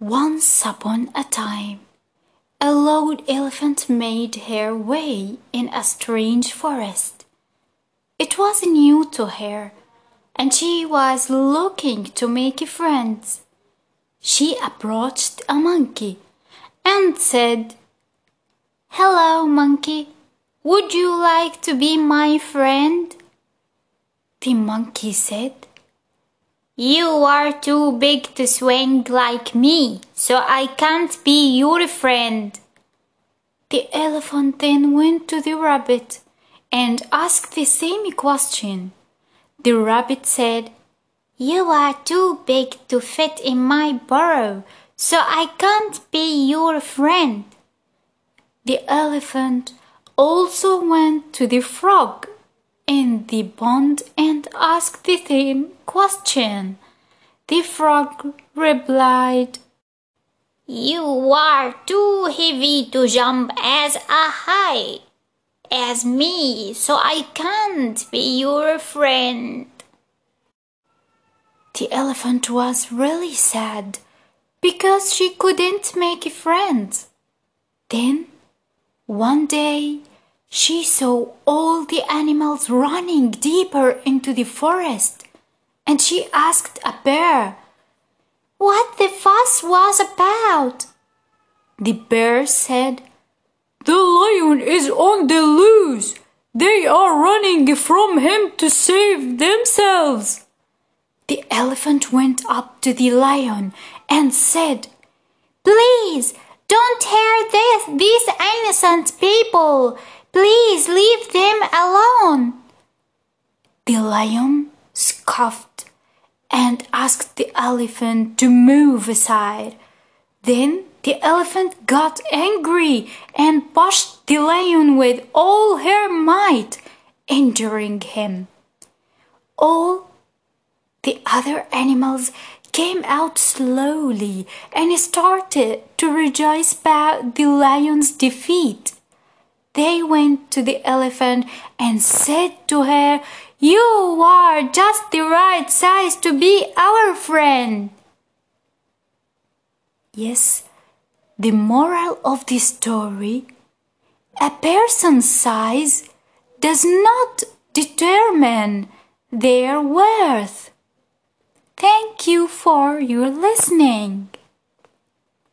Once upon a time, a loud elephant made her way in a strange forest. It was new to her, and she was looking to make friends. She approached a monkey and said, Hello, monkey. Would you like to be my friend? The monkey said, you are too big to swing like me, so I can't be your friend. The elephant then went to the rabbit and asked the same question. The rabbit said, You are too big to fit in my burrow, so I can't be your friend. The elephant also went to the frog in the pond and asked the same question. The frog replied, You are too heavy to jump as high as me, so I can't be your friend. The elephant was really sad because she couldn't make a friend. Then, one day, she saw all the animals running deeper into the forest, and she asked a bear what the fuss was about. The bear said, The lion is on the loose. They are running from him to save themselves. The elephant went up to the lion and said, Please don't hurt these innocent people. Please leave them alone. The lion scoffed and asked the elephant to move aside. Then the elephant got angry and pushed the lion with all her might, injuring him. All the other animals came out slowly and started to rejoice about the lion's defeat. They went to the elephant and said to her, You are just the right size to be our friend. Yes, the moral of the story a person's size does not determine their worth. Thank you for your listening.